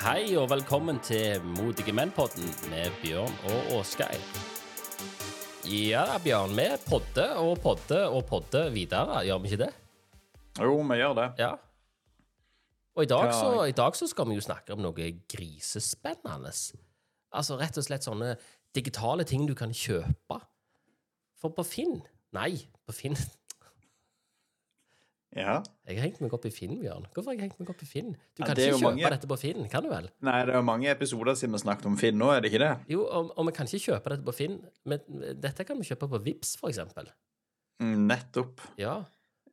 Hei og velkommen til Modige menn-podden med Bjørn og Åsgeir. Ja, da, Bjørn, vi podder og podder og podder videre, gjør vi ikke det? Jo, vi gjør det. Ja. Og i dag, Ja. så, i dag så skal vi jo snakke om noe grisespennende. Altså rett og slett sånne digitale ting du kan kjøpe. For på Finn Nei, på Finn Ja. Jeg har hengt meg opp i Finn, Bjørn. Hvorfor har jeg hengt meg opp i Finn? Du kan er ikke kjøpe mange- dette på Finn, kan du vel? Nei, det er jo mange episoder siden vi snakket om Finn nå, er det ikke det? Jo, og, og vi kan ikke kjøpe dette på Finn, men dette kan vi kjøpe på Vips for eksempel. Mm, Nettopp. Ja.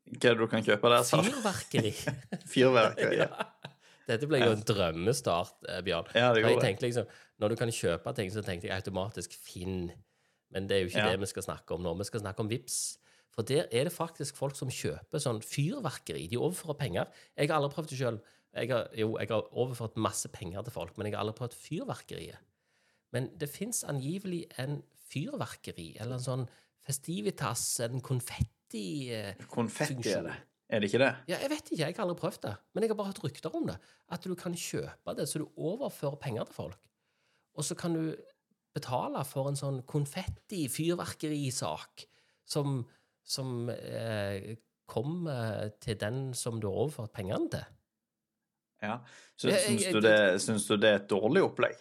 Hva er det du kan kjøpe der? sa du? Fyrverkeri. Fyrverkeri. Ja. Dette ble jo en drømmestart, eh, Bjørn. Ja, det gjorde det. liksom, Når du kan kjøpe ting, så tenkte jeg automatisk Finn. Men det er jo ikke Ja. det vi skal snakke om nå. Vi skal snakke om Vips. For der er det faktisk folk som kjøper sånn fyrverkeri. De overfører penger. Jeg har aldri prøvd det sjøl. Jo, jeg har overført masse penger til folk, men jeg har aldri prøvd fyrverkeriet. Men det fins angivelig en fyrverkeri, eller en sånn festivitas, en konfetti eh, Konfetti er det. Er det ikke det? Ja, jeg vet ikke, jeg har aldri prøvd det. Men jeg har bare hørt rykter om det. At du kan kjøpe det, så du overfører penger til folk. Og så kan du betale for en sånn konfetti-fyrverkerisak som, som eh, kommer til den som du har overført pengene til. Ja. Så syns du, det- syns du det er et dårlig opplegg?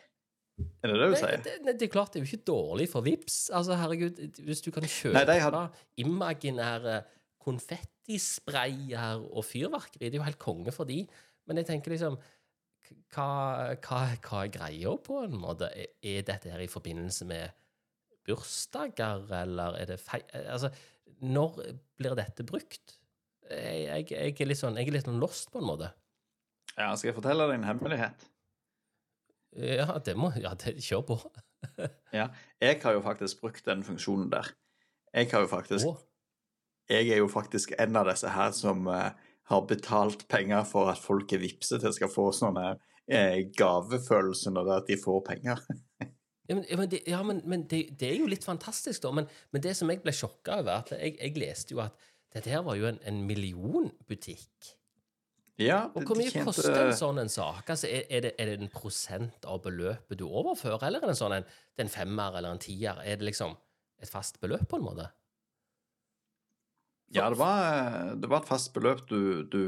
Er det det du sier? det, det, det er klart det er jo ikke dårlig for Vips. Altså, herregud, hvis du kan kjøpe Nei, har- imaginære konfettisprayer og fyrverkeri, det er jo helt konge for de. Men jeg tenker liksom hva, hva, hva er greia på en måte? Er dette her i forbindelse med bursdager, eller er det feil Altså, når blir dette brukt? Jeg, jeg, jeg er sånn jeg er litt sånn lost, på en måte. Ja, skal jeg fortelle deg en hemmelighet? Ja, det må Ja, det, kjør på. Ja. Jeg har jo faktisk brukt den funksjonen der. Jeg har jo faktisk oh. Jeg er jo faktisk en av disse her som uh, har betalt penger for at folk er vipset til skal få sånne uh, gavefølelse når de får penger. Ja, men, ja, men, det, ja, men, men det, det er jo litt fantastisk, da. Men, men det som jeg ble sjokka over, at jeg, jeg leste jo at dette her var jo en, en millionbutikk. Ja, Og hvor mye tjente- koster en sånn en sak? Altså, er, er, det, er det en prosent av beløpet du overfører, eller er det en sånn en, en femmer eller en tier? Er det liksom et fast beløp, på en måte? Ja, det var, det var et fast beløp du, du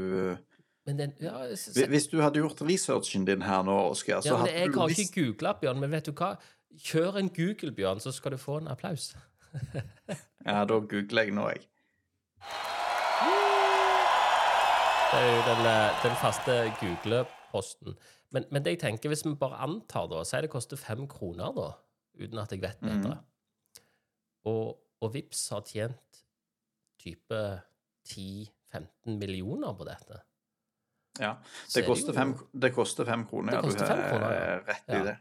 Men den, ja, s- s- Hvis du hadde gjort researchen din her nå, Oskar, så ja, hadde jeg du har ikke googla, Bjørn, men vet du hva? Kjør en Google, Bjørn, så skal du få en applaus. Ja, da googler jeg nå, jeg. Det er jo den, eh, den faste Google-posten. Men, men det jeg tenker, hvis vi bare antar, da Si det koster fem kroner, da, uten at jeg vet bedre, og, og Vips har tjent type 10-15 millioner på dette Ja. Det koster, jo- fem, det koster fem kroner. Det ja, du fem har rett i Ja. det.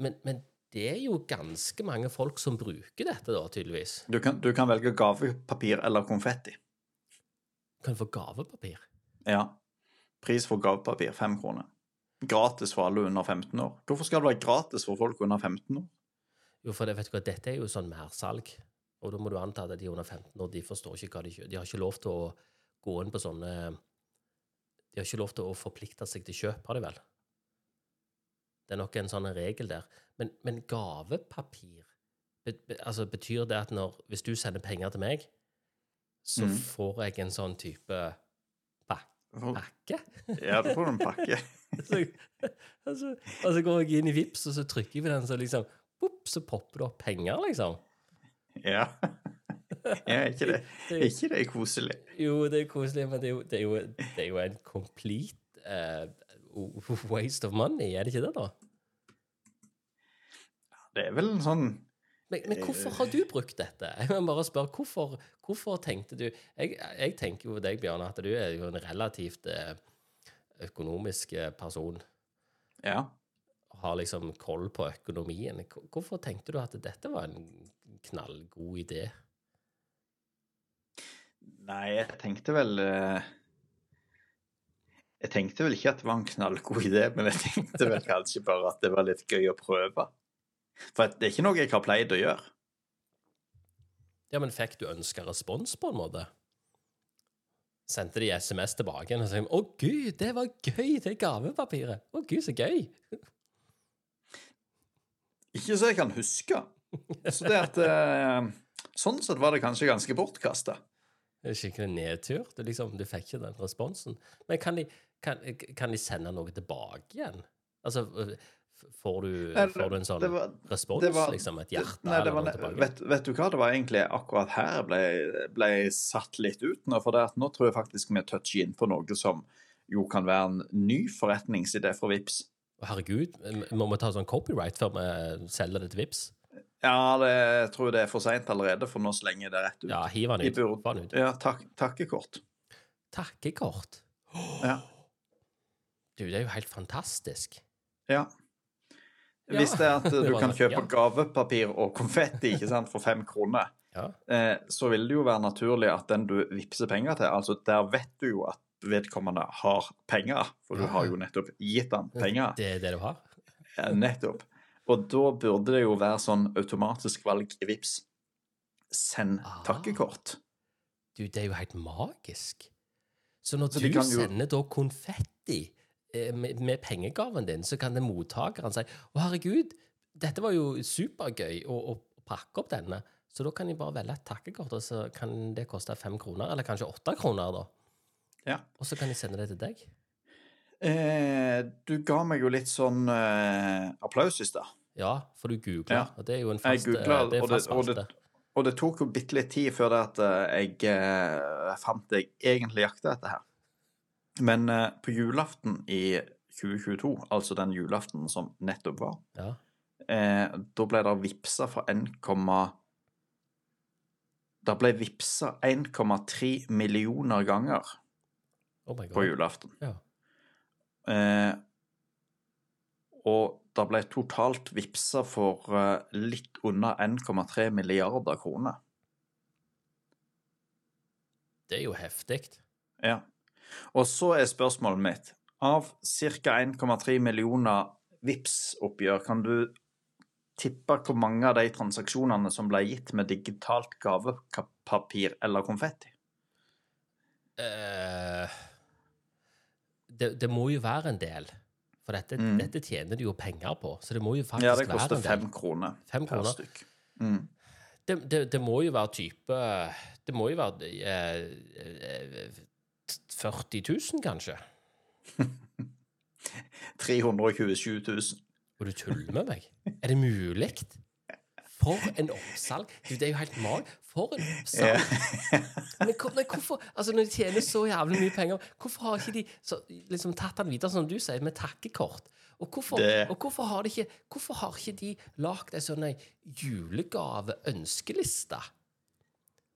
Men, men det er jo ganske mange folk som bruker dette, da, tydeligvis. Du kan, du kan velge gavepapir eller konfetti. Du kan få gavepapir. Ja. Pris for gavepapir fem kroner. Gratis for alle under 15 år. Hvorfor skal det være gratis for folk under 15 år? Jo, for det, vet du hva, dette er jo sånn mersalg. Og da må du anta at de under 15 år, de forstår ikke hva de kjøper. De har ikke lov til å gå inn på sånne De har ikke lov til å forplikte seg til kjøp, har de vel? Det er nok en sånn regel der. Men, men gavepapir be, be, Altså, betyr det at når Hvis du sender penger til meg, så mm. får jeg en sånn type pak pakke? Ja, du får en pakke. så, altså, og så går jeg inn i Vips, og så trykker jeg på den, så liksom boop, så popper det opp penger, liksom. Ja. ja ikke det, ikke det koselig? Jo, det er koselig, men det er jo, det er jo, det er jo en complete eh, waste of money, er det ikke det, da? Det er vel en sånn Men, men hvorfor har du brukt dette? Jeg må bare spørre, hvorfor, hvorfor tenkte du jeg, jeg tenker jo deg, Bjørn, at du er jo en relativt eh, økonomisk eh, person. Ja. Har liksom koll på økonomien. Hvorfor tenkte du at dette var en knallgod idé? Nei, jeg tenkte vel eh, Jeg tenkte vel ikke at det var en knallgod idé, men jeg tenkte vel kanskje bare at det var litt gøy å prøve. For det er ikke noe jeg har pleid å gjøre. Ja, men fikk du ønska respons, på en måte? sendte de SMS tilbake og sa 'Å, gud, det var gøy, det gavepapiret'. Å, gud, så gøy. Ikke så jeg kan huske. Så det at eh, Sånn sett var det kanskje ganske bortkasta. Skikkelig nedtur. Du, liksom, du fikk ikke den responsen. Men kan de, kan, kan de sende noe tilbake igjen? Altså, får du, Nei, får du en sånn var- respons? var- liksom et hjerte Nei, eller var, noe ne- tilbake? vet, vet du hva, det var egentlig akkurat her ble, ble jeg satt litt ut nå. For det at nå tror jeg faktisk vi toucher inn på noe som jo kan være en ny forretningsidé for Vips. Herregud, må vi ta sånn copyright før vi selger det til Vips? Ja, det, jeg tror det er for seint allerede, for nå slenger jeg det rett ut. Ja, hiv den ut. burde- ut. Ja, tak, takkekort. Takkekort. Ja. Du, det er jo helt fantastisk. ja. Hvis det er at du kan kjøpe gavepapir og konfetti ikke sant, for fem kroner, Ja. eh, så vil det jo være naturlig at den du vippser penger til altså Der vet du jo at vedkommende har penger, for du har jo nettopp gitt han penger. Det er det du har? Nettopp. Og da burde det jo være sånn automatisk valg i Vips. Send Ah. takkekort. Du, det er jo helt magisk. Så når Så du kan jo- sender da konfetti med, med pengegaven din, så kan det mottakeren si Å, herregud, dette var jo supergøy å, å pakke opp denne. Så da kan de bare velge et takkekort, og så kan det koste fem kroner, eller kanskje åtte kroner, da. Ja. Og så kan de sende det til deg. Eh, du ga meg jo litt sånn eh, applaus i stad. Ja, for du googla, Ja. og det er jo en fast, eh, googla, det er og, det- og, det- og det tok jo bitte litt tid før det at eh, jeg eh, fant det jeg egentlig jakta etter her. Men eh, på julaften i 2022, altså den julaften som nettopp var, Ja. eh, da ble det vippsa for 1, Det ble vippsa 1,3 millioner ganger Oh my på julaften. Ja. Eh, og det ble totalt vippsa for eh, litt under 1,3 milliarder kroner. Det er jo heftig. Ja. Og så er spørsmålet mitt Av ca. 1,3 millioner vips oppgjør kan du tippe hvor mange av de transaksjonene som ble gitt med digitalt gavepapir eller konfetti? Eh, det, det må jo være en del. For dette, Mm. dette tjener de jo penger på, så det må jo faktisk Ja, det være koster en del. fem kroner Fem per stykk. Mm. Det, det, det må jo være type Det må jo være eh, eh, 40 000, kanskje? 327 000. Og du tuller med meg? Er det mulig? For en oppsalg! Du, det er jo helt mag. For en oppsalg! Men, men hvorfor Altså, når de tjener så jævlig mye penger, hvorfor har ikke de så, liksom tatt den videre, som du sier, med takkekort? Og hvorfor, og hvorfor har de ikke Hvorfor har ikke de lagd ei sånn julegave-ønskeliste?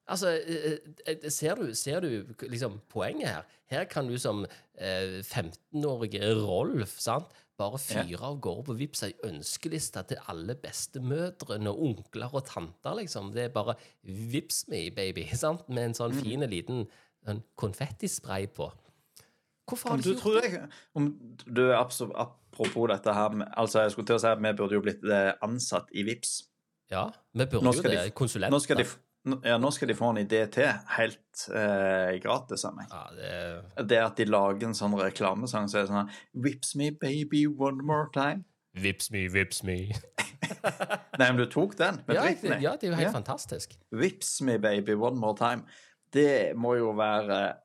Altså, eh, eh, ser du, ser du liksom poenget her? Her kan du som eh, 15-årige Rolf sant? bare fyre av gårde på Vipps ei ønskeliste til alle bestemødrene og onkler og tanter, liksom. Det er bare Vips me, baby, sant? Med en sånn fin liten en konfettispray på. Hvorfor har de du ikke tror gjort det? om du Apropos dette her Altså, jeg skulle til å si at vi burde jo blitt eh, ansatt i Vips. Ja, vi burde jo det. de. Konsulenter. Nå skal de, ja, nå skal de få en idé til, helt eh, gratis av meg. Ja, det Det at de lager en sånn reklamesang som så er sånn Vips me, baby, one more time. Vips me, vips me. Nei, men du tok den med Ja, Britney. det, ja, det er jo helt Ja. fantastisk. Vips me, baby, one more time. Det må jo være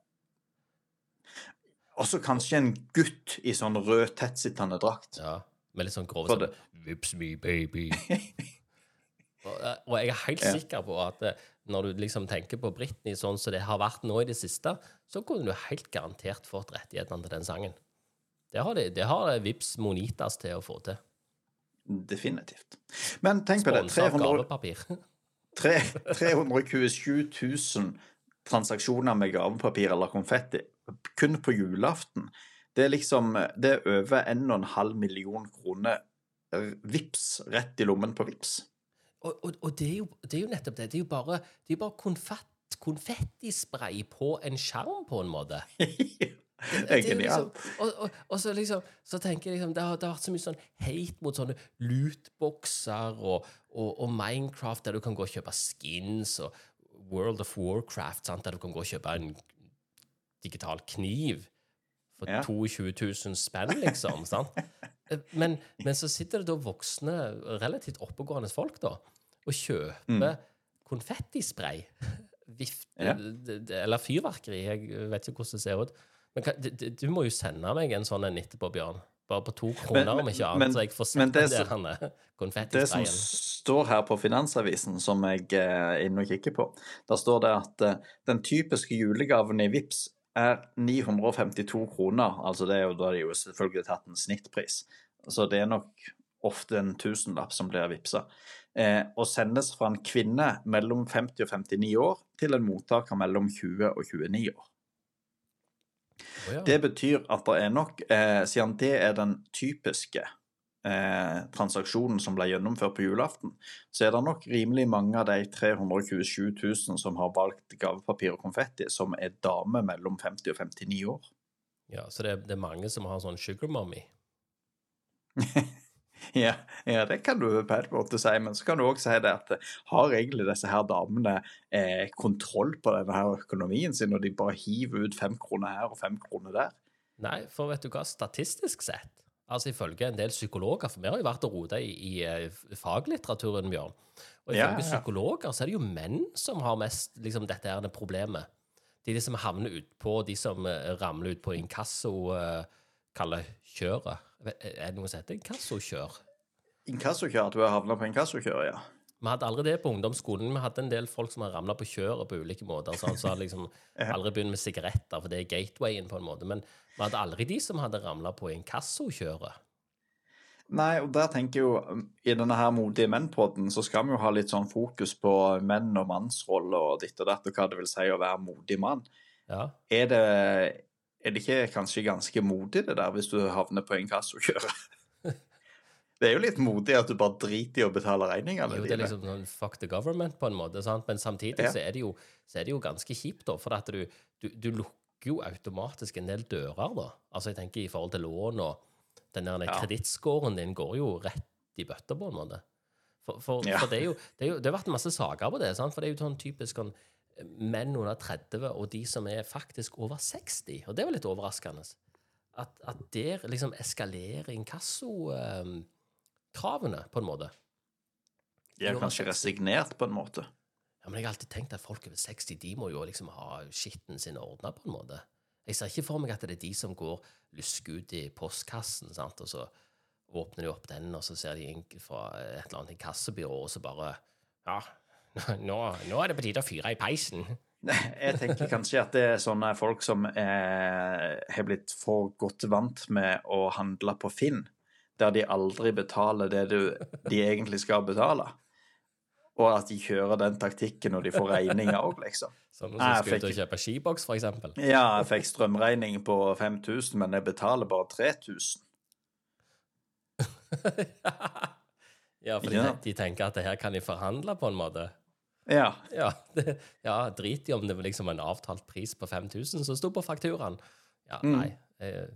Også kanskje en gutt i sånn rød, tettsittende drakt. Ja, med litt sånn grove For sånn Vips me, baby. og, eh, jeg er helt sikker på at eh, når du liksom tenker på Britney sånn som det har vært nå i det siste, så kunne du helt garantert fått rettighetene til den sangen. Det har, de, det har Vips Monitas til å få til. Definitivt. Men tenk på det. 300, gavepapir. 327 000 transaksjoner med gavepapir eller konfetti kun på julaften. Det er liksom Det er over 1,5 million kroner vips rett i lommen på vips. Og, og, og det, er jo, det er jo nettopp det. Det er jo bare, det er bare konfett, konfettispray på en skjerm, på en måte. Det er jo genialt. Liksom, og, og, og så liksom Så tenker jeg liksom Det har, det har vært så mye sånn hate mot sånne lootboxer og, og Minecraft, der du kan gå og kjøpe skins, og World of Warcraft, sant? der du kan gå og kjøpe en digital kniv for Ja. 22 000 spenn, liksom. sant? Men, men så sitter det da voksne, relativt oppegående folk, da, og kjøper konfettispray. Vift, Mm. Ja. Eller fyrverkeri, jeg vet ikke hvordan det ser ut. Men kan, d- d- du må jo sende meg en sånn en etterpå, Bjørn. Bare på to kroner, Men- om ikke annet, men- så jeg får sett det den der Det som står her på Finansavisen, som jeg eh, er inne og kikker på, der står det at eh, den typiske julegaven i VIPS er 952 kroner. Altså det er jo, da er det jo selvfølgelig tatt en snittpris. Så det er nok ofte en tusenlapp som blir vippsa. Eh, og sendes fra en kvinne mellom 50 og 59 år til en mottaker mellom 20 og 29 år. Ja. Det betyr at det er nok, eh, siden det er den typiske eh, transaksjonen som ble gjennomført på julaften, så er det nok rimelig mange av de 327 000 som har valgt gavepapir og konfetti, som er damer mellom 50 og 59 år. ja, så det, det er mange som har sånn sugar mommy. Ja, ja, det kan du på en måte si, men så kan du òg si det at har egentlig disse her damene eh, kontroll på denne her økonomien sin, og de bare hiver ut fem kroner her og fem kroner der? Nei, for vet du hva, statistisk sett, altså ifølge en del psykologer, for vi har jo vært og rota i, i eh, faglitteraturen, Bjørn, og ifølge Ja, ja. psykologer så er det jo menn som har mest liksom, dette her det problemet. De, de som havner utpå, de som eh, ramler ut på inkasso, uh, kaller kjøret. Er det noe som heter inkassokjør? Inkassokjør, at du har havna på inkassokjøret, ja. Vi hadde aldri det på ungdomsskolen. Vi hadde en del folk som har ramla på kjøret på ulike måter. Så altså liksom aldri begynt med sigaretter, for det er gatewayen på en måte. Men vi hadde aldri de som hadde ramla på inkassokjøret. Nei, og der tenker jeg jo um, I denne her Modige menn-podden så skal vi jo ha litt sånn fokus på menn og mannsrolle og ditt og datt, og hva det vil si å være modig mann. Ja. Er det, er det ikke kanskje ganske modig, det der, hvis du havner på inkassokjøret? Det er jo litt modig at du bare driter i å betale regningene Jo, det er liksom sånn fuck the government på en måte, sant? men samtidig Ja. så, er det jo, så er det jo ganske kjipt, da, for at du, du, du lukker jo automatisk en del dører, da. Altså, jeg tenker i forhold til lån og den der Ja. kredittscoren din går jo rett i bøtta, på en måte. For, for, Ja. for det er jo det, er jo, det har vært masse saker på det, sant? for det er jo sånn typisk sånn menn under 30 og de som er faktisk over 60, og det var litt overraskende. At, at der liksom eskalerer inkassokravene, på en måte. De er kanskje resignert på en måte. Ja, men jeg har alltid tenkt at folk over 60 de må jo liksom ha skitten sin ordna på en måte. Jeg ser ikke for meg at det er de som går lusker ut i postkassen, sant? og så åpner de opp den, og så ser de inn fra et eller annet kassebyrå, og så bare Ja, nå, nå er det på tide å fyre i peisen. Jeg tenker kanskje at det er sånne folk som eh, har blitt for godt vant med å handle på Finn, der de aldri betaler det du, de egentlig skal betale. Og at de kjører den taktikken når de får regninger òg, liksom. Sånn som Nei, jeg skal ut og kjøpe skiboks, eksempel. Ja, jeg fikk strømregning på 5000, men jeg betaler bare 3000. Ja, for Ja. de, de tenker at det her kan de forhandle på en måte. Ja. Ja, det, ja drit i om det var liksom en avtalt pris på 5000 som sto på fakturaen. Ja, nei. Eh,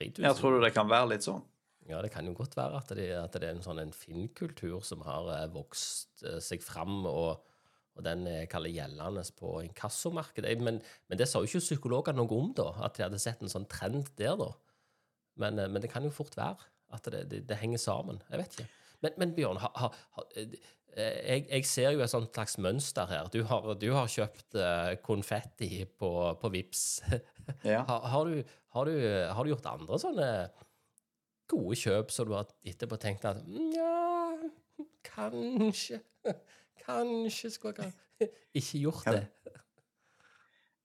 3000. Jeg tror du det kan være litt sånn? Ja, det kan jo godt være at det, at det er en sånn en Finn-kultur som har eh, vokst eh, seg fram, og, og den er kaller gjeldende på inkassomarkedet. Men, men det sa jo ikke psykologene noe om, da, at de hadde sett en sånn trend der, da. Men, eh, men det kan jo fort være at det, det, det henger sammen. Jeg vet ikke. Men, men Bjørn, ha, ha, ha, eh, jeg, jeg ser jo et sånt slags mønster her. Du har, du har kjøpt uh, konfetti på, på Vips. Ja. Har, har, du, har, du, har du gjort andre sånne gode kjøp så du har etterpå tenkt at Nja, ja, kanskje Kanskje skulle jeg ikke gjort det.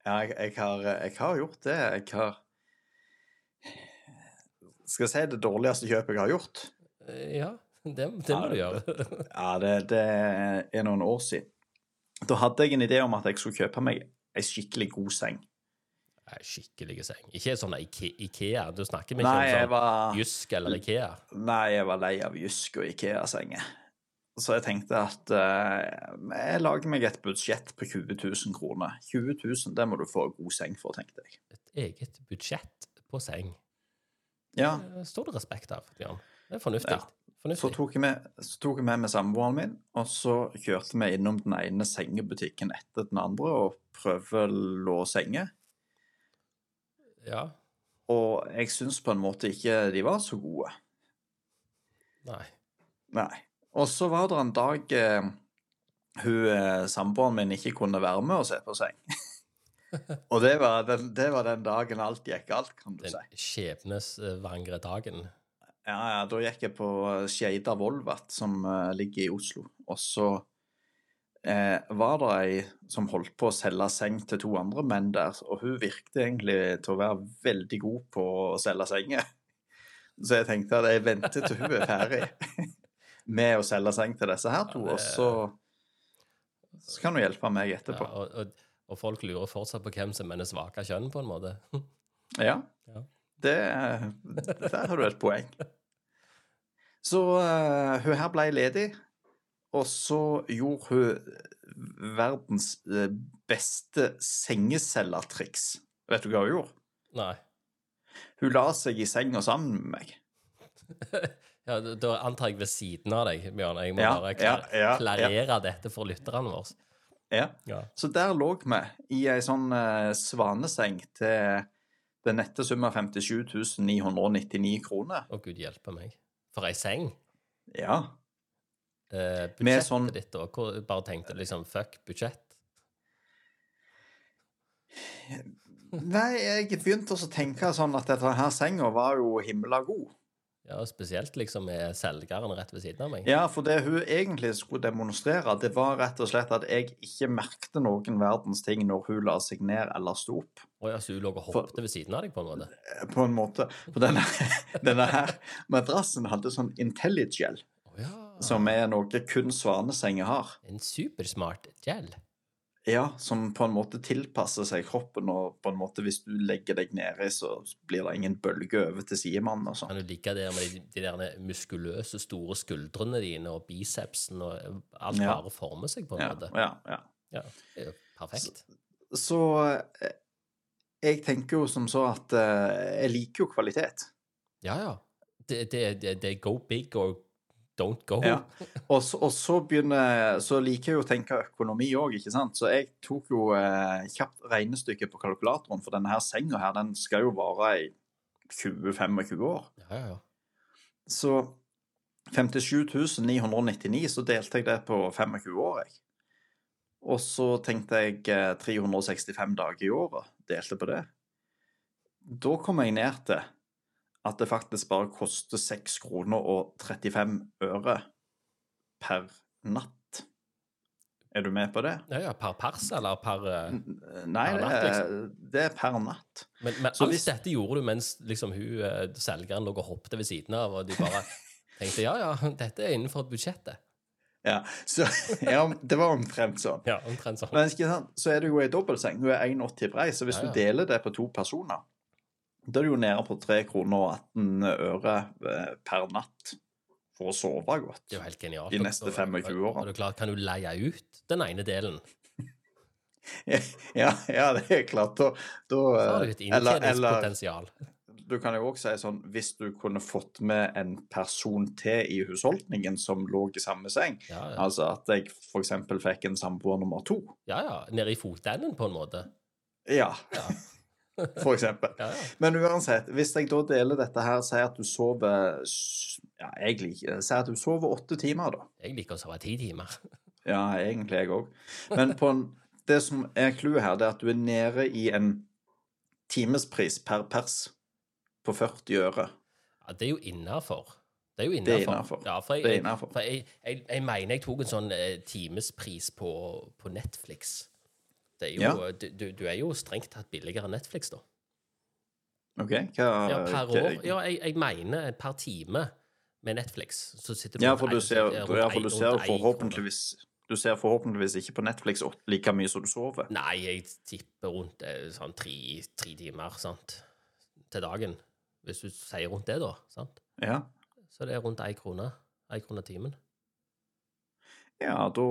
Ja, jeg, jeg, har, jeg har gjort det. Jeg har Skal jeg si det dårligste kjøpet jeg har gjort? Eh, Ja, det, det må du gjøre. Ja, det, det er noen år siden. Da hadde jeg en idé om at jeg skulle kjøpe meg ei skikkelig god seng. Nei, Skikkelig seng. Ikke sånn Ike- Ikea. Du snakker ikke Nei, om sånn var, Jysk eller Ikea. nei, jeg var lei av Jysk og Ikea-senger. Så jeg tenkte at uh, jeg lager meg et budsjett på 20 000 kroner. 20 000, det må du få god seng for, tenkte jeg. Et eget budsjett på seng. Ja, Det står det respekt av, Bjørn. Det er fornuftig. Ja. Så tok, jeg med, så tok jeg med meg samboeren min, og så kjørte vi innom den ene sengebutikken etter den andre og prøvelå senger. Ja. Og jeg syns på en måte ikke de var så gode. Nei. Nei. Og så var det en dag eh, hun eh, samboeren min ikke kunne være med og se på seng. og det var, den, det var den dagen alt gikk galt, kan du Den si. skjebnesvangre dagen. Ja, ja, da gikk jeg på Skeida Volvat, som uh, ligger i Oslo. Og så eh, var det ei som holdt på å selge seng til to andre menn der, og hun virket egentlig til å være veldig god på å selge senger. Så jeg tenkte at jeg venter til hun er ferdig med å selge seng til disse her to, og så, så kan hun hjelpe meg Ja, etterpå. og, og, og folk lurer fortsatt på hvem som er det svake kjønn, på en måte. Ja, Ja. det, der har du et poeng. Så uh, hun her ble ledig, og så gjorde hun verdens eh, beste sengecellertriks. Vet du hva hun gjorde? Nei. Hun la seg i senga sammen med meg. Ja, da- antar jeg ved siden av deg, Bjørn. Jeg må Ja, bare klar ja, ja. klarere dette for lytterne våre. Ja. Ja. Så der lå vi i ei sånn uh, svaneseng til den nette sum av 57 999 kroner. Å, gud hjelpe meg. For ei seng. Ja. Eh, budsjettet sånn- ditt, da? Hvor bare tenkte liksom fuck budsjett? Nei, jeg begynte også å tenke sånn at her senga var jo himla god. Ja, Spesielt liksom med selgeren rett ved siden av meg. Ja, for det hun egentlig skulle demonstrere, det var rett og slett at jeg ikke merkte noen verdens ting når hun la seg ned eller sto opp. Å ja, Så hun lå og hoppet ved siden av deg, på en måte? På en måte. For denne, denne her madrassen hadde sånn IntelliGel. Som er noe kun svanesenger har. En supersmart gel. Ja, som på en måte tilpasser seg kroppen, og på en måte hvis du legger deg nedi, så blir det ingen bølge over til sidemannen og sånn. Kan du like det med de, de der muskuløse, store skuldrene dine og bicepsen og alt Ja. bare former seg, på en Ja, måte? ja, ja. Ja, er perfekt. Så så, jeg tenker jo som så at eh, jeg liker jo kvalitet. Ja, ja. Det, det, det, det er go big or don't go. Ja. Og så, og så begynner Så liker jeg å tenke økonomi òg, ikke sant. Så jeg tok jo eh, kjapt regnestykke på kalkulatoren, for denne her senga her, den skal jo vare i 20-25 år. Ja, ja, ja. Så 57 999, så delte jeg det på 25 år, jeg. Og så tenkte jeg eh, 365 dager i året, delte på det. Da kom jeg ned til at det faktisk bare koster 6 kroner og 35 øre per natt. Er du med på det? ja, ja per pers, eller per eh, Nei, Per det natt, er, det er per natt. Men, men alt hvis- dette gjorde du mens liksom hun, eh, selgeren lå og hoppet ved siden av, og de bare tenkte ja, ja, dette er innenfor budsjettet. Ja, så, ja, det var omtrent sånn. Ja, omtrent sånn. Men så er det jo i dobbeltseng. Hun er 1,80 brei, så hvis Ja, ja. du deler det på to personer, da er du jo nede på 3 kroner og 18 øre eh, per natt for å sove godt. Det er jo helt genialt. De neste Og- 25 og- årene. Og det klart, kan du leie ut den ene delen, Ja, ja, det er klart. Da, da så har du et eller, eller inntjeningspotensial. du kan jo også si sånn Hvis du kunne fått med en person til i husholdningen som lå i samme seng, Ja, ja. altså at jeg f.eks. fikk en samboer nummer to ja, ja. Nede i fotenden, på en måte. Ja, Ja, for eksempel. ja. ja. Men uansett, hvis jeg da deler dette her, sier at du sover Ja, jeg liker, sier at du sover åtte timer, da. Jeg liker å sove ti timer. Ja, egentlig jeg òg. Men på en, det som er clouet her, det er at du er nede i en timespris per pers på 40 øre. Ja, det er jo innafor. Det er jo innafor. Ja, for jeg, for jeg, jeg, jeg mener jeg tok en sånn eh, timespris på, på Netflix. Det er jo, Ja. du, du, er jo strengt tatt billigere enn Netflix, da. OK? Hva, Ja, per år. Ja, jeg, jeg mener per time med Netflix. Så sitter du Ja, for du ser, ja, for du ser forhåpentligvis Du ser forhåpentligvis ikke på Netflix like mye som du sover. Nei, jeg tipper rundt eh, sånn tre, tre timer sant? til dagen. Hvis du sier rundt det, da. sant? Ja, Så det er rundt én krone. Én krone timen. ja da,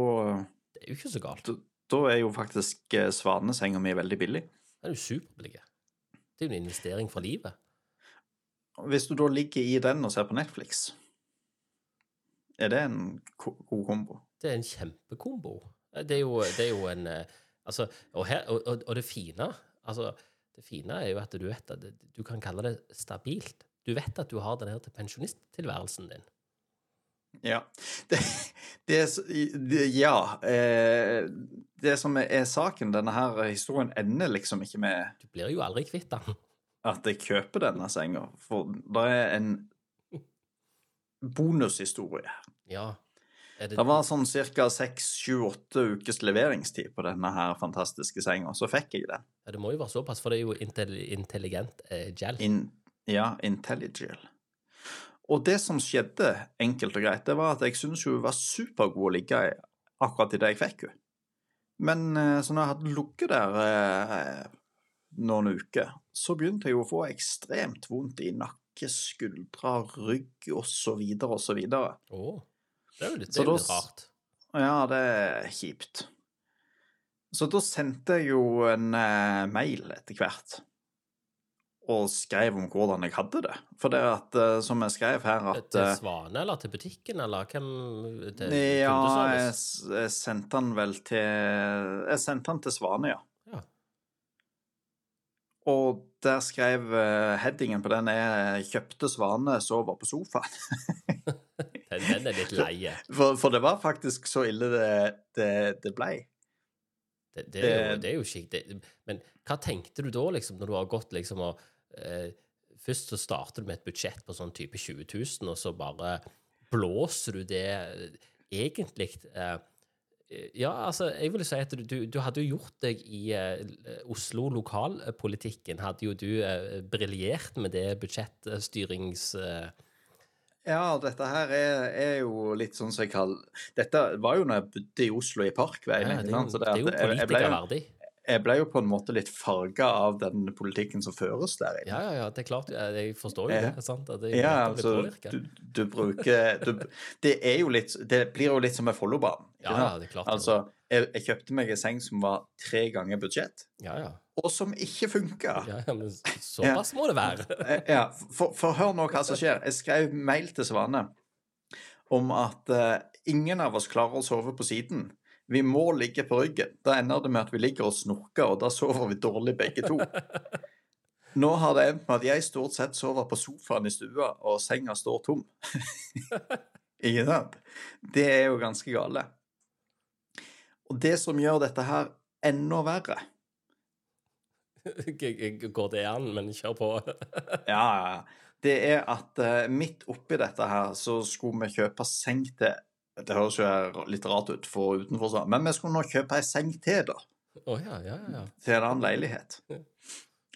Det er jo ikke så galt. da, da er jo faktisk eh, svanesenga mi veldig billig. Den er jo superbillig. Det er jo en investering for livet. Hvis du da ligger i den og ser på Netflix, er det en god kombo? Det er en kjempekombo. Det er jo, det er jo en eh, Altså, og, her, og, og, og det fine Altså, det fine er jo at du vet at du kan kalle det stabilt. Du vet at du har den her til pensjonisttilværelsen din. Ja. Det, det, det, ja. Eh, det som er saken, denne her historien ender liksom ikke med Du blir jo aldri kvitt den. at jeg kjøper denne senga, for det er en bonushistorie. Ja. Det, Det var sånn ca. 6-7-8 ukers leveringstid på denne her fantastiske senga, så fikk jeg den. ja, det må jo være såpass, for det er jo intelligent eh, gel. In, ja, Intelligil. Og det som skjedde, enkelt og greit, det var at jeg syntes hun var supergod å ligge i akkurat idet jeg fikk henne. Men eh, så når jeg hadde ligget der eh, noen uker, så begynte jeg jo å få ekstremt vondt i nakke, skuldre, rygg osv. osv. Å, det er jo litt, det er litt rart. Ja, det er kjipt. Så da sendte jeg jo en eh, mail etter hvert, og skrev om hvordan jeg hadde det. For det at, eh, som jeg skrev her, at Til eh, Svane, eller til butikken, eller hvem Til Ja, jeg, jeg sendte den vel til Jeg sendte den til Svane, ja. Ja. Og der skrev eh, headingen på den er 'Kjøpte Svane, sover på sofaen'. Den, den er litt leie. For, for det var faktisk så ille det, det, det blei. Det, det, er jo, Det- er jo skikt. Men hva tenkte du da, liksom, når du har gått liksom og eh, Først så starter du med et budsjett på sånn type 20 000, og så bare blåser du det eh, egentlig eh, Ja, altså, jeg vil si at du, du, hadde jo gjort deg i eh, Oslo lokalpolitikken. Hadde jo du eh, briljert med det budsjettstyrings... Eh, Ja, dette her er, er jo litt sånn som jeg kaller Dette var jo når jeg bodde i Oslo, i Parkveien. ja, det, er jo, det er jo politikerverdig. jeg- jeg Jeg ble jo på en måte litt farga av den politikken som føres der inne. Ja, ja, ja, det er klart. Jeg forstår jo det. sant? At det er Ja, altså, du, du bruker du, Det er jo litt Det blir jo litt som en Follobanen. Ja, ja, det er klart. Altså, jeg, jeg kjøpte meg en seng som var tre ganger budsjett, Ja, ja. og som ikke funka. Ja, ja, men såpass må det være. Eh, Ja, for, for hør nå hva som skjer. Jeg skrev mail til Svane om at uh, ingen av oss klarer å sove på siden. Vi må ligge på ryggen. Da ender det med at vi ligger og snorker, og da sover vi dårlig begge to. Nå har det endt med at jeg stort sett sover på sofaen i stua, og senga står tom. Ikke sant? Det er jo ganske gale. Og det som gjør dette her enda verre Går det an, men kjør på. Ja, ja. Det er at eh, midt oppi dette her så skulle vi kjøpe seng til Det høres jo litt rart ut for utenfor, men vi skulle nå kjøpe ei seng til, da. Oh, ja, ja, ja. Til en annen leilighet.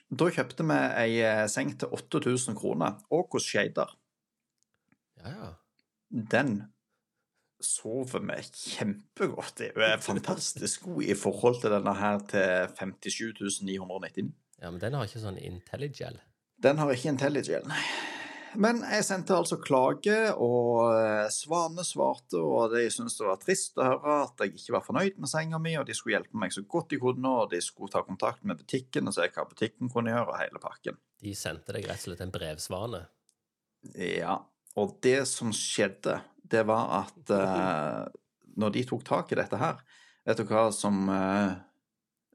Da kjøpte vi ei eh, seng til 8000 kroner, og hos Shader. Ja, ja. Den sover vi kjempegodt i. Hun er fantastisk god i forhold til denne her til 57 999. Ja, men den har ikke sånn IntelliGel. Den har ikke IntelliGel, nei. Men jeg sendte altså klage, og eh, Svane svarte, og de syntes det var trist å høre at jeg ikke var fornøyd med senga mi, og de skulle hjelpe meg så godt de kunne, og de skulle ta kontakt med butikken og se hva butikken kunne gjøre, og hele pakken. De sendte deg rett og slett en brevsvane. Ja, og det som skjedde, det var at uh, når de tok tak i dette her, vet du hva som uh,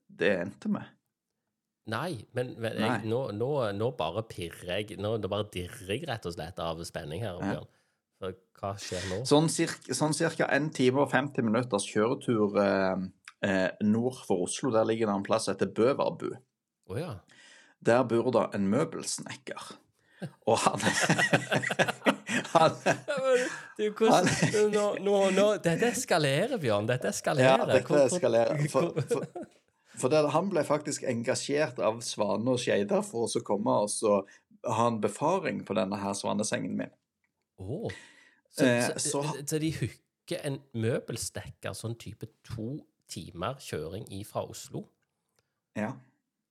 det endte med? Nei, men, men Nei. nå, nå, nå bare pirrer jeg Nå bare dirrer jeg rett og slett av spenning her. Bjørn. For hva skjer nå? Sånn cirka, sånn cirka en time og 50 minutters kjøretur eh, eh, nord for Oslo. Der ligger det en plass som heter Bøverbu. Oh, ja. Der bor det en møbelsnekker. Og han Han han nå, nå, Dette eskalerer, Bjørn. Dette Ja, dette eskalerer. For, for, for det, han ble faktisk engasjert av Svane og Skeidar for å komme og så ha en befaring på denne her svanesengen min. Oh. Så, Eh, så, så- så de hooker en møbelstekker sånn type to timer kjøring ifra Oslo? Ja.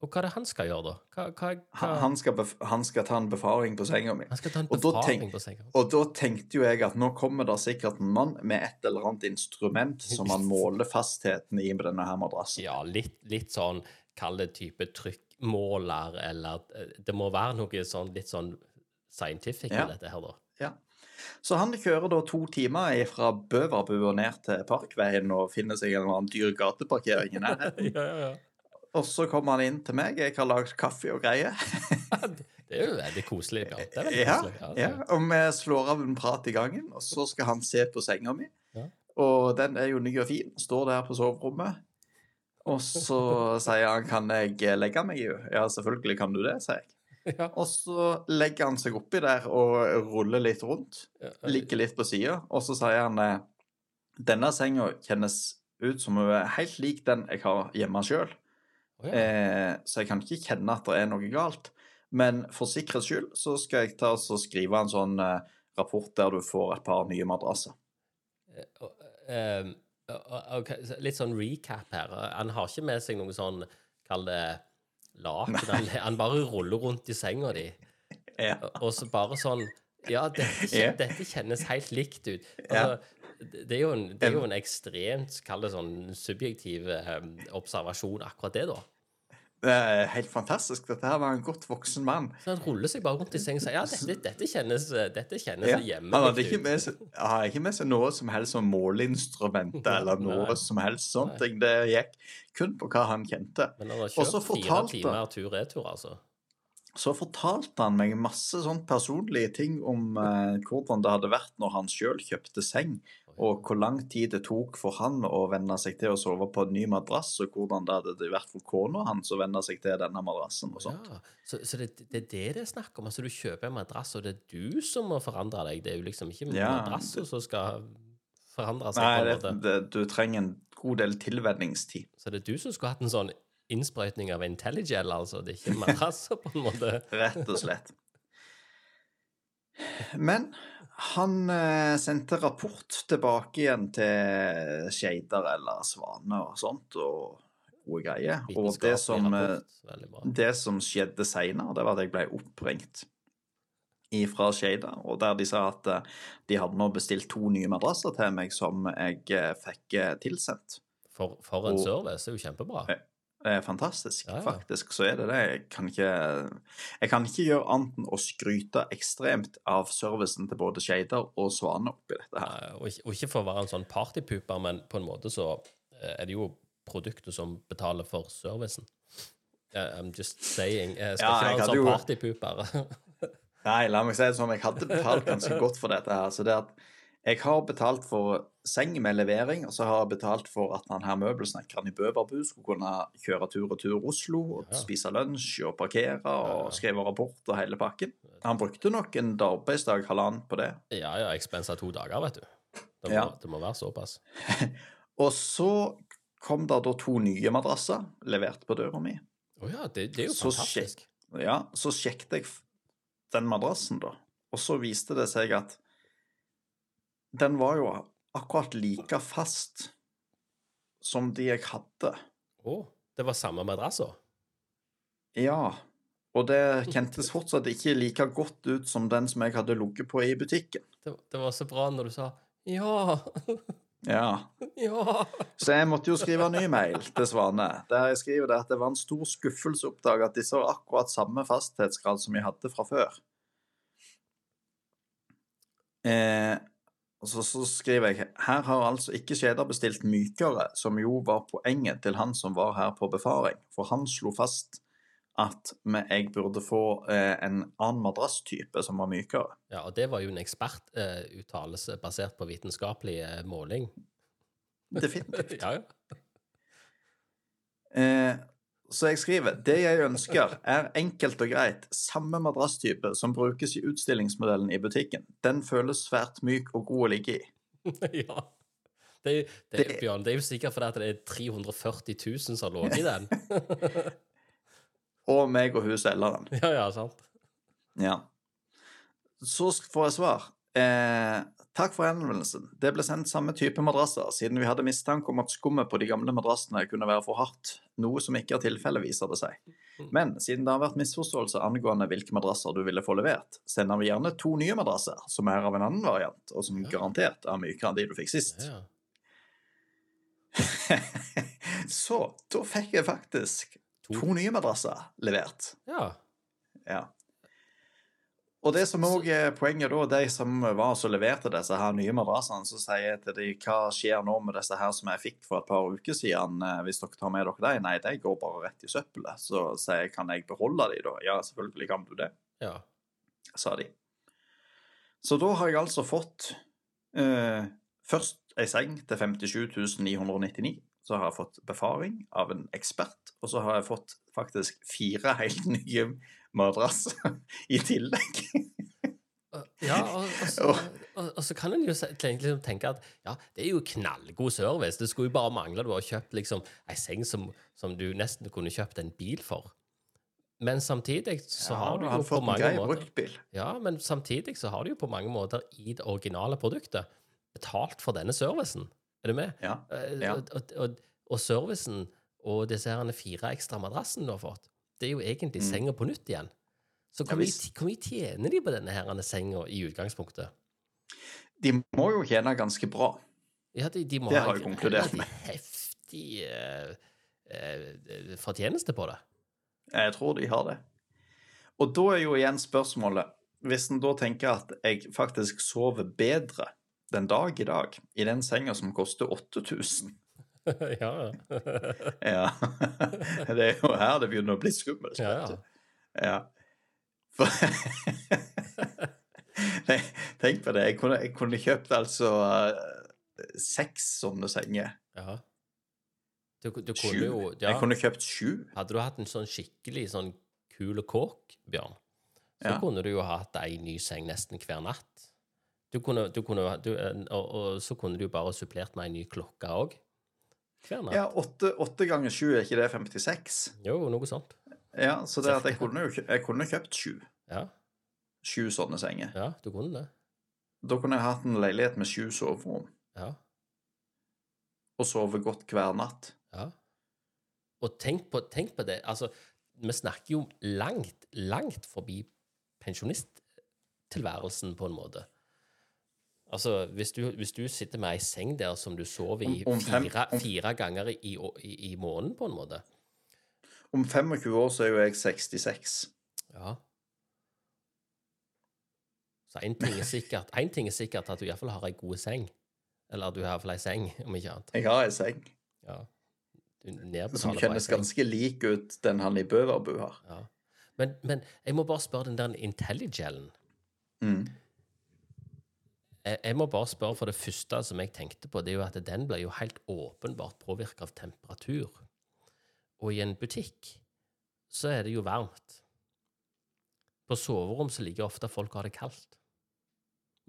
Og hva er det han skal gjøre, da? Hva, hva, hva? Han, han, skal han skal ta en befaring på senga mi. Han skal ta en befaring på senga. Og da tenkte jo jeg at nå kommer det sikkert en mann med et eller annet instrument som han måler fastheten i med denne her madrassen. Ja, litt, litt sånn Kall det type trykkmåler, eller eh, Det må være noe sånn litt sånn scientific Ja. i dette her, da. Ja. Så han kjører da to timer fra Bøverbu og ned til Parkveien og finner seg en eller annen dyr gateparkering i nærheten. ja, ja, ja. Og så kommer han inn til meg. Jeg har lagd kaffe og greier. Det er jo veldig koselig. Ja, Det veldig Ja, koselig. Ja, ja, og vi slår av en prat i gangen, og så skal han se på senga mi. Ja. Og den er jo ny og fin, står der på soverommet. Og så sier han 'kan jeg legge meg i henne'? Ja, selvfølgelig kan du det, sier jeg. Ja. Og så legger han seg oppi der og ruller litt rundt. Ligger litt på sida, og så sier han eh, 'denne senga kjennes ut som hun er helt lik den jeg har hjemme sjøl'. Å, ja. Eh, så jeg kan ikke kjenne at det er noe galt. Men for sikkerhets skyld så skal jeg ta og skrive en sånn eh, rapport der du får et par nye madrasser. Og, ehm, okay. litt sånn recap her. Han har ikke med seg noe sånn, kall det laken. Han, han bare ruller rundt i senga di. Ja. Og så bare sånn Ja, dette, dette kjennes helt likt ut. Altså, det, det er jo en, det er jo en ekstremt, kall det sånn, subjektiv eh, observasjon, akkurat det, da. Det er helt fantastisk. Dette her var en godt voksen mann. Så han ruller seg bare rundt i sengen og sier ja, dette, dette kjennes, dette kjennes Ja. hjemme. Han hadde ikke med seg, han ikke med seg noe som helst som måleinstrumenter eller noe som helst sånt. ting. Det gikk kun på hva han kjente. Men han har kjørt fire timer tur-retur, altså. Så fortalte han meg masse sånn personlige ting om eh, hvordan det hadde vært når han sjøl kjøpte seng, og hvor lang tid det tok for han å venne seg til å sove på en ny madrass, og hvordan det hadde vært for kona hans å venne seg til denne madrassen og sånt. Ja, så, så det, det er det det er snakk om. Altså, du kjøper en madrass, og det er du som må forandre deg. Det er jo liksom ikke Ja, madrassen som skal forandre seg. Nei, det, det, du trenger en god del tilvenningstid. Så det er du som skulle hatt en sånn innsprøytning av Intelligel, altså. Det er ikke madrasser, på en måte. Rett og slett. Men han eh, sendte rapport tilbake igjen til Skeider eller Svane og sånt, og gode greier. Og det som, eh, det som skjedde seinere, det var at jeg ble oppringt ifra Skeidar, og der de sa at eh, de hadde nå bestilt to nye madrasser til meg som jeg fikk tilsendt. For, for en og- service. Det er jo kjempebra. Det er fantastisk, Ja, ja. faktisk. Så er det det. Jeg kan ikke, jeg kan ikke gjøre annet enn å skryte ekstremt av servicen til både Shader og Svane oppi dette her. Ja, Og ikke, og ikke for å være en sånn partypooper, men på en måte så eh, er det jo produktet som betaler for servicen. I'm just saying. Jeg skal ikke være en sånn jo- partypooper. Nei, la meg si det sånn, jeg hadde betalt ganske godt for dette her. Så det at jeg har betalt for seng med levering, og så har jeg betalt for at han her møbelsnekkeren i Bøverbu skulle kunne kjøre tur og tur Oslo, og spise lunsj og parkere og skrive rapport og hele pakken. Han brukte nok en arbeidsdag, halvannen, på det. Ja, ja, expensa to dager, vet du. Det må, Ja. det må være såpass. Og så kom det da to nye madrasser levert på døra mi. Å ja, det, det er jo Så fantastisk. Ja, så sjekket jeg den madrassen, da. Og så viste det seg at den var jo akkurat like fast som de jeg hadde. Å, det var samme madrass? Ja. Og det kjentes fortsatt ikke like godt ut som den som jeg hadde ligget på i butikken. Det, det var så bra når du sa ja, Ja. ja. Så jeg måtte jo skrive en ny mail til Svane, der jeg skriver det at det var en stor skuffelse å oppdage at disse har akkurat samme fasthetsgrad som jeg hadde fra før. Eh, og så, så skriver jeg her har altså ikke Skjeder bestilt mykere, som jo var poenget til han som var her på befaring, for han slo fast at jeg burde få eh, en annen madrasstype som var mykere. ja og det var jo en ekspertuttalelse basert på vitenskapelig eh, måling. Definitivt. ja, ja. Så jeg skriver det jeg ønsker, er enkelt og greit samme madrasstype som brukes i utstillingsmodellen i butikken. Den føles svært myk og god å ligge i. ja. Det, det, Det- Bjørn, det er jo sikkert fordi det er 340 000 som ligget i den. Og meg og hun selger den. ja, ja, sant. Ja. Så får jeg svar. Eh, takk for henvendelsen. Det ble sendt samme type madrasser, siden vi hadde mistanke om at skummet på de gamle madrassene kunne være for hardt, noe som ikke er tilfellet, viser det seg. Men siden det har vært misforståelse angående hvilke madrasser du ville få levert, sender vi gjerne to nye madrasser, som er av en annen variant, og som Ja. garantert er mykere enn de du fikk sist. Ja. Så da fikk jeg faktisk To. to nye madrasser levert. ja. Ja. Og det som òg er poenget da, de som var og leverte disse her nye madrassene, så sier jeg til de, hva skjer nå med disse her som jeg fikk for et par uker siden, eh, hvis dere tar med dere de? Nei, de går bare rett i søppelet. Så sier jeg kan jeg beholde de da? Ja, selvfølgelig kan du det, Ja. sa de. Så da har jeg altså fått eh, først ei seng til 57 999. Så har jeg fått befaring av en ekspert, og så har jeg fått faktisk fire helt nye madrasser i tillegg. Ja, og, og, så, og, og så kan en jo liksom, tenke at ja, det er jo knallgod service. Det skulle jo bare mangle du har kjøpt liksom ei seng som, som du nesten kunne kjøpt en bil for. Men samtidig så har du Ja, jo har på mange måter. Ja, men samtidig så har du jo på mange måter i det originale produktet betalt for denne servicen. Er du med? Ja. Eh, Ja. Og servicen og disse her fire ekstra madrassene du har fått, det er jo egentlig Mm. senga på nytt igjen. Så Ja, hvor mye, mye tjener de på denne her senga i utgangspunktet? De må jo tjene ganske bra. Ja, de, de må Det har jeg konkludert med. heftig uh, uh, fortjeneste på det. Jeg tror de har det. Og da er jo igjen spørsmålet Hvis en da tenker at jeg faktisk sover bedre den dag i dag i den senga som koster 8000 ja, Ja. Det er jo her det begynner å bli skummelt. ja. ja. Ja. For Nei, Tenk på det. Jeg kunne, jeg kunne kjøpt altså eh, seks sånne senger. ja. Du, du kunne jo ja. Jeg kunne kjøpt sju. Hadde du hatt en sånn skikkelig sånn kul kåk, Bjørn, så Ja. kunne du jo hatt ei ny seng nesten hver natt. Du kunne, du kunne, du, eh, og, og så kunne du bare supplert med ei ny klokke òg. Ja, åtte, åtte ganger sju, er ikke det 56? Jo, noe sånt. Ja, så det at jeg kunne jo jeg kunne kjøpt sju. Ja, Sju sånne senger. ja, du kunne det. Da kunne jeg hatt en leilighet med sju soverom, Ja, og sove godt hver natt. ja. Og tenk på, tenk på det, altså, vi snakker jo langt, langt forbi pensjonisttilværelsen, på en måte. Altså, hvis du, hvis du sitter med ei seng der som du sover i Om- om fem- fire, om- fire ganger i, i, i måneden, på en måte Om 25 år så er jo jeg 66. Ja. Så én ting er sikkert en ting er sikkert at du iallfall har ei god seng. Eller at du har iallfall ei seng, om ikke annet. Jeg har ei seng Ja. Som kjennes ganske lik ut den han i Bøverbu har. Ja. Men, men jeg må bare spørre den der Intelligellen. Mm. Jeg, må bare spørre for det første som jeg tenkte på, det er jo at den blir jo helt åpenbart påvirka av temperatur. Og i en butikk så er det jo varmt. På soverom så ligger ofte folk og har det kaldt.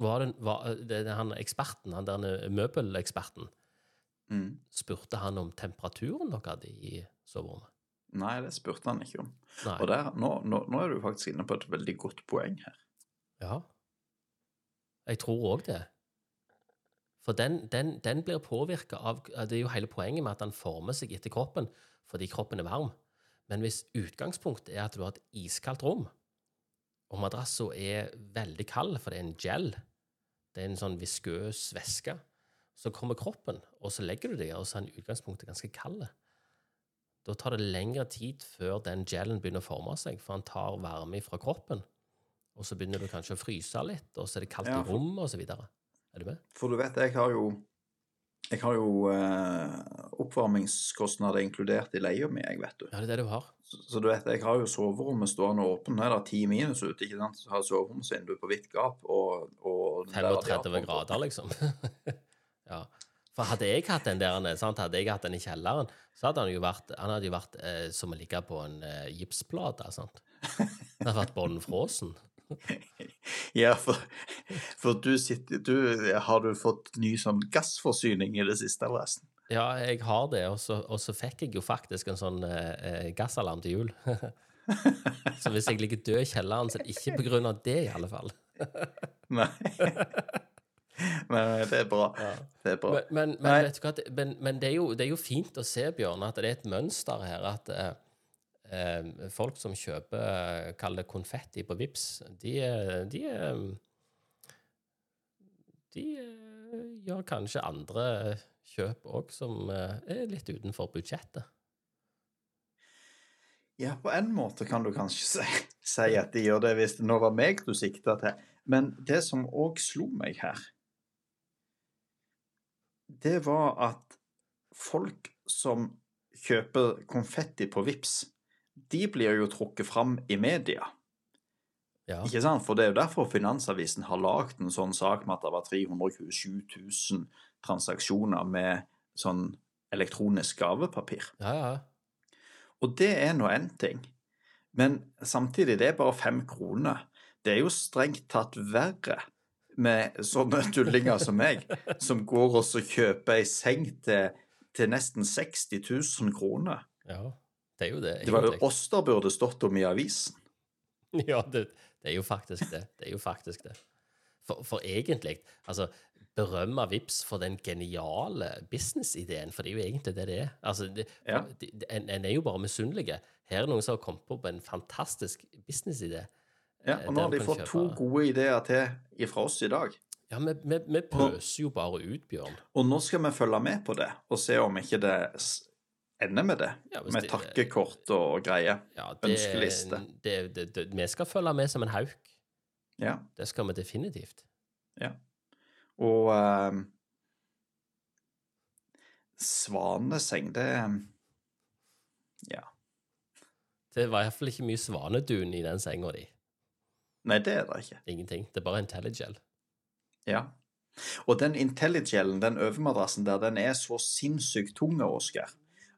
Var det, var, det, det, han eksperten, han der møbeleksperten, Mm. spurte han om temperaturen dere hadde i soverommet? Nei, det spurte han ikke om. Nei. Og der, nå, nå, nå er du faktisk inne på et veldig godt poeng her. Ja. Jeg tror òg det. For den, den, den blir påvirka av Det er jo hele poenget med at den former seg etter kroppen fordi kroppen er varm. Men hvis utgangspunktet er at du har et iskaldt rom, og madrassen er veldig kald, for det er en gel, det er en sånn viskøs væske, så kommer kroppen, og så legger du deg, og så er den utgangspunktet ganske kald. Da tar det lengre tid før den gelen begynner å forme seg, for han tar varme fra kroppen. Og så begynner du kanskje å fryse litt, og så er det kaldt Ja, i rommet, videre. Er du med? For du vet, jeg har jo jeg har jo eh, oppvarmingskostnader inkludert i leia mi, jeg, vet du. Ja, det er det du har. Så, så du vet, jeg har jo soverommet stående åpent. Nå er det ti minus ute, ikke sant? Så har soveromsvinduet på vidt gap og, og 35 grader, liksom. ja. For hadde jeg hatt den der, sant? hadde jeg hatt den i kjelleren, så hadde han jo vært, han hadde jo vært eh, som å ligge på en eh, gipsplate. sant? Det hadde vært bånn frosen. Ja, for, for du sitter du, Har du fått ny sånn gassforsyning i det siste, forresten? Ja, jeg har det, og så, og så fikk jeg jo faktisk en sånn eh, eh, gassalarm til jul. så hvis jeg ligger død i kjelleren, så er det ikke på grunn av det, i alle fall. Nei. Men det er bra. Det er bra. Men, men, men, hva, men det, er jo, det er jo fint å se, Bjørn, at det er et mønster her. At eh, eh, folk som kjøper eh, kall det konfetti på Vips, de, de, de, er- de eh, gjør kanskje andre kjøp òg som eh, er litt utenfor budsjettet. Ja, på en måte kan du kanskje si, si at de gjør det hvis det nå var meg du sikta til. Men det som òg slo meg her, det var at folk som kjøper konfetti på Vips, de blir jo trukket fram i media. Ja. Ikke sant? For det er jo derfor Finansavisen har lagd en sånn sak med at det var 327 000 transaksjoner med sånn elektronisk gavepapir. ja, ja. Og det er nå én ting. Men samtidig, det er bare fem kroner. Det er jo strengt tatt verre med sånne tullinger som meg, som går og så kjøper ei seng til, til nesten 60 000 kroner. ja. Det er jo det. Det var jo oss der burde stått om i avisen. Ja, det, det er jo faktisk det. Det er jo faktisk det. For, for egentlig, altså Berømme Vips for den geniale businessideen, for det er jo egentlig det det er. Altså, det, Ja. det- en, en er jo bare misunnelige. Her er noen som har kommet på en fantastisk businessidé. Ja, Eh, og nå har de fått fått to gode ideer til ifra oss i dag. Ja, vi, vi, vi pøser jo bare ut, Bjørn. Og nå skal vi følge med på det, og se om ikke det ender med det. Ja, med det- takkekort og greier. Ja, det, Ønskeliste. Det, det, det, vi skal følge med som en hauk. Ja. Det skal vi definitivt. ja. Og eh, Svaneseng, det Ja. Det var iallfall ikke mye svanedun i den senga di. Nei, det er det ikke. Ingenting. Det er bare Intelligel. Ja. Og den Intelligelen, den overmadrassen der, den er så sinnssykt tung, Oskar,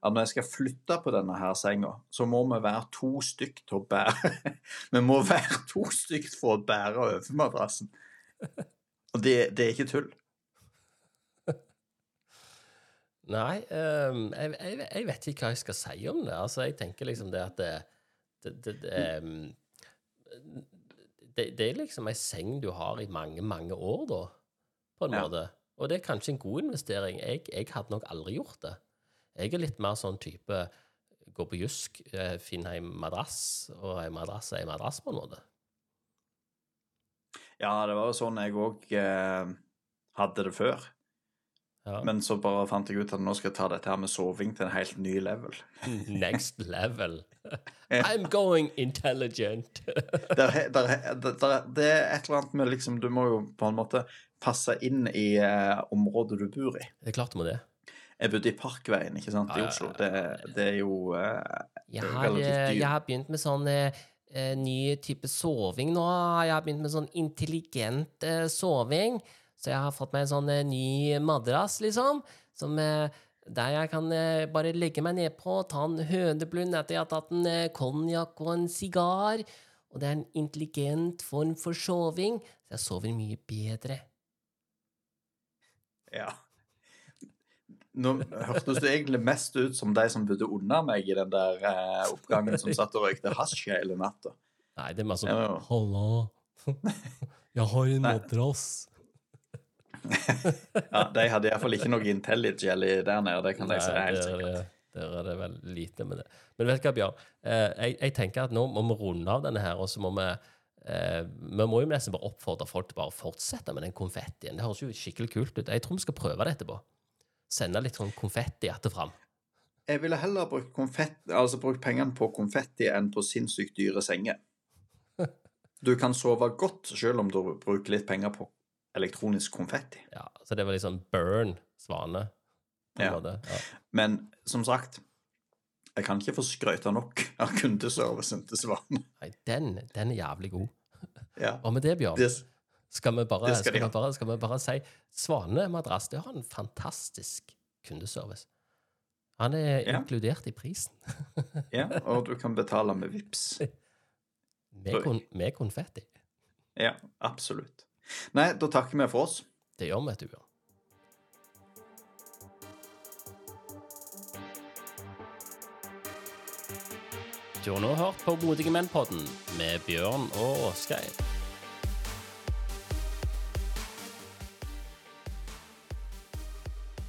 at når jeg skal flytte på denne her senga, så må vi være to stykk til å bære Vi må være to stykk for å bære overmadrassen. Og det, det er ikke tull. Nei, um, jeg, jeg, jeg vet ikke hva jeg skal si om det. Altså, jeg tenker liksom det at det Det, det, det, ehm, det, det er liksom ei seng du har i mange, mange år, da, på en Ja. måte. Og det er kanskje en god investering. Jeg, jeg hadde nok aldri gjort det. Jeg er litt mer sånn type gå på Jysk, eh, finne ei madrass, og ei madrass er ei madrass, på en måte. Ja, det var jo sånn jeg òg eh, hadde det før. Ja. Men så bare fant jeg ut at nå skal jeg ta dette her med soving til en helt ny level. Next level. I'm going intelligent. Der, he- der, der, det er et eller annet med liksom Du må jo på en måte passe inn i eh, området du bor i. Det er klart du må det. Jeg bodde i Parkveien, ikke sant, i Oslo. Det, det er jo uh, Jeg har, eh, jeg har begynt med sånn eh, ny type soving nå. Jeg har begynt med sånn intelligent uh, soving. Så jeg har fått meg en sånn ny madrass, liksom. Som, der jeg kan bare legge meg nedpå, ta en høneblund etter jeg har tatt en konjakk og en sigar. Og det er en intelligent form for soving, så jeg sover mye bedre. Ja. Nå hørtes du egentlig mest ut som de som bodde under meg i den der eh, oppgangen, som satt og røykte hasj hele natta. Nei, det er meg sånn Ja. Halla, jeg har en madrass. Ja, De hadde iallfall ikke noe IntelliGelly der nede, det kan jeg si helt er sikkert. Der er det vel lite med det. Men vet du hva, Bjørn? Eh, jeg, jeg tenker at nå må vi runde av denne her, og så må vi eh, Vi må jo nesten bare oppfordre folk til bare å fortsette med den konfettien. Det høres jo skikkelig kult ut. Jeg tror vi skal prøve det etterpå. Sende litt sånn konfetti etter fram. Jeg ville heller brukt, konfett, altså brukt pengene på konfetti enn på sinnssykt dyre senger. Du kan sove godt selv om du bruker litt penger på elektronisk konfetti. Ja, så det var liksom burn svane. På Ja. måte. Ja. Men som sagt, jeg kan ikke få skryte nok av kundeservicen til Svane. Nei, den, den er jævlig god. Ja. Og med det, Bjørn, Det, skal vi bare, skal skal vi bare, skal vi bare si Svane madrass det har en fantastisk kundeservice. Han er Ja. inkludert i prisen. ja, og du kan betale med VIPS. Med, kon med konfetti. Ja, absolutt. Nei, da takker vi for oss. Det gjør vi. Bjørn. Du har nå hørt på Modige menn-podden med Bjørn og Åsgeir.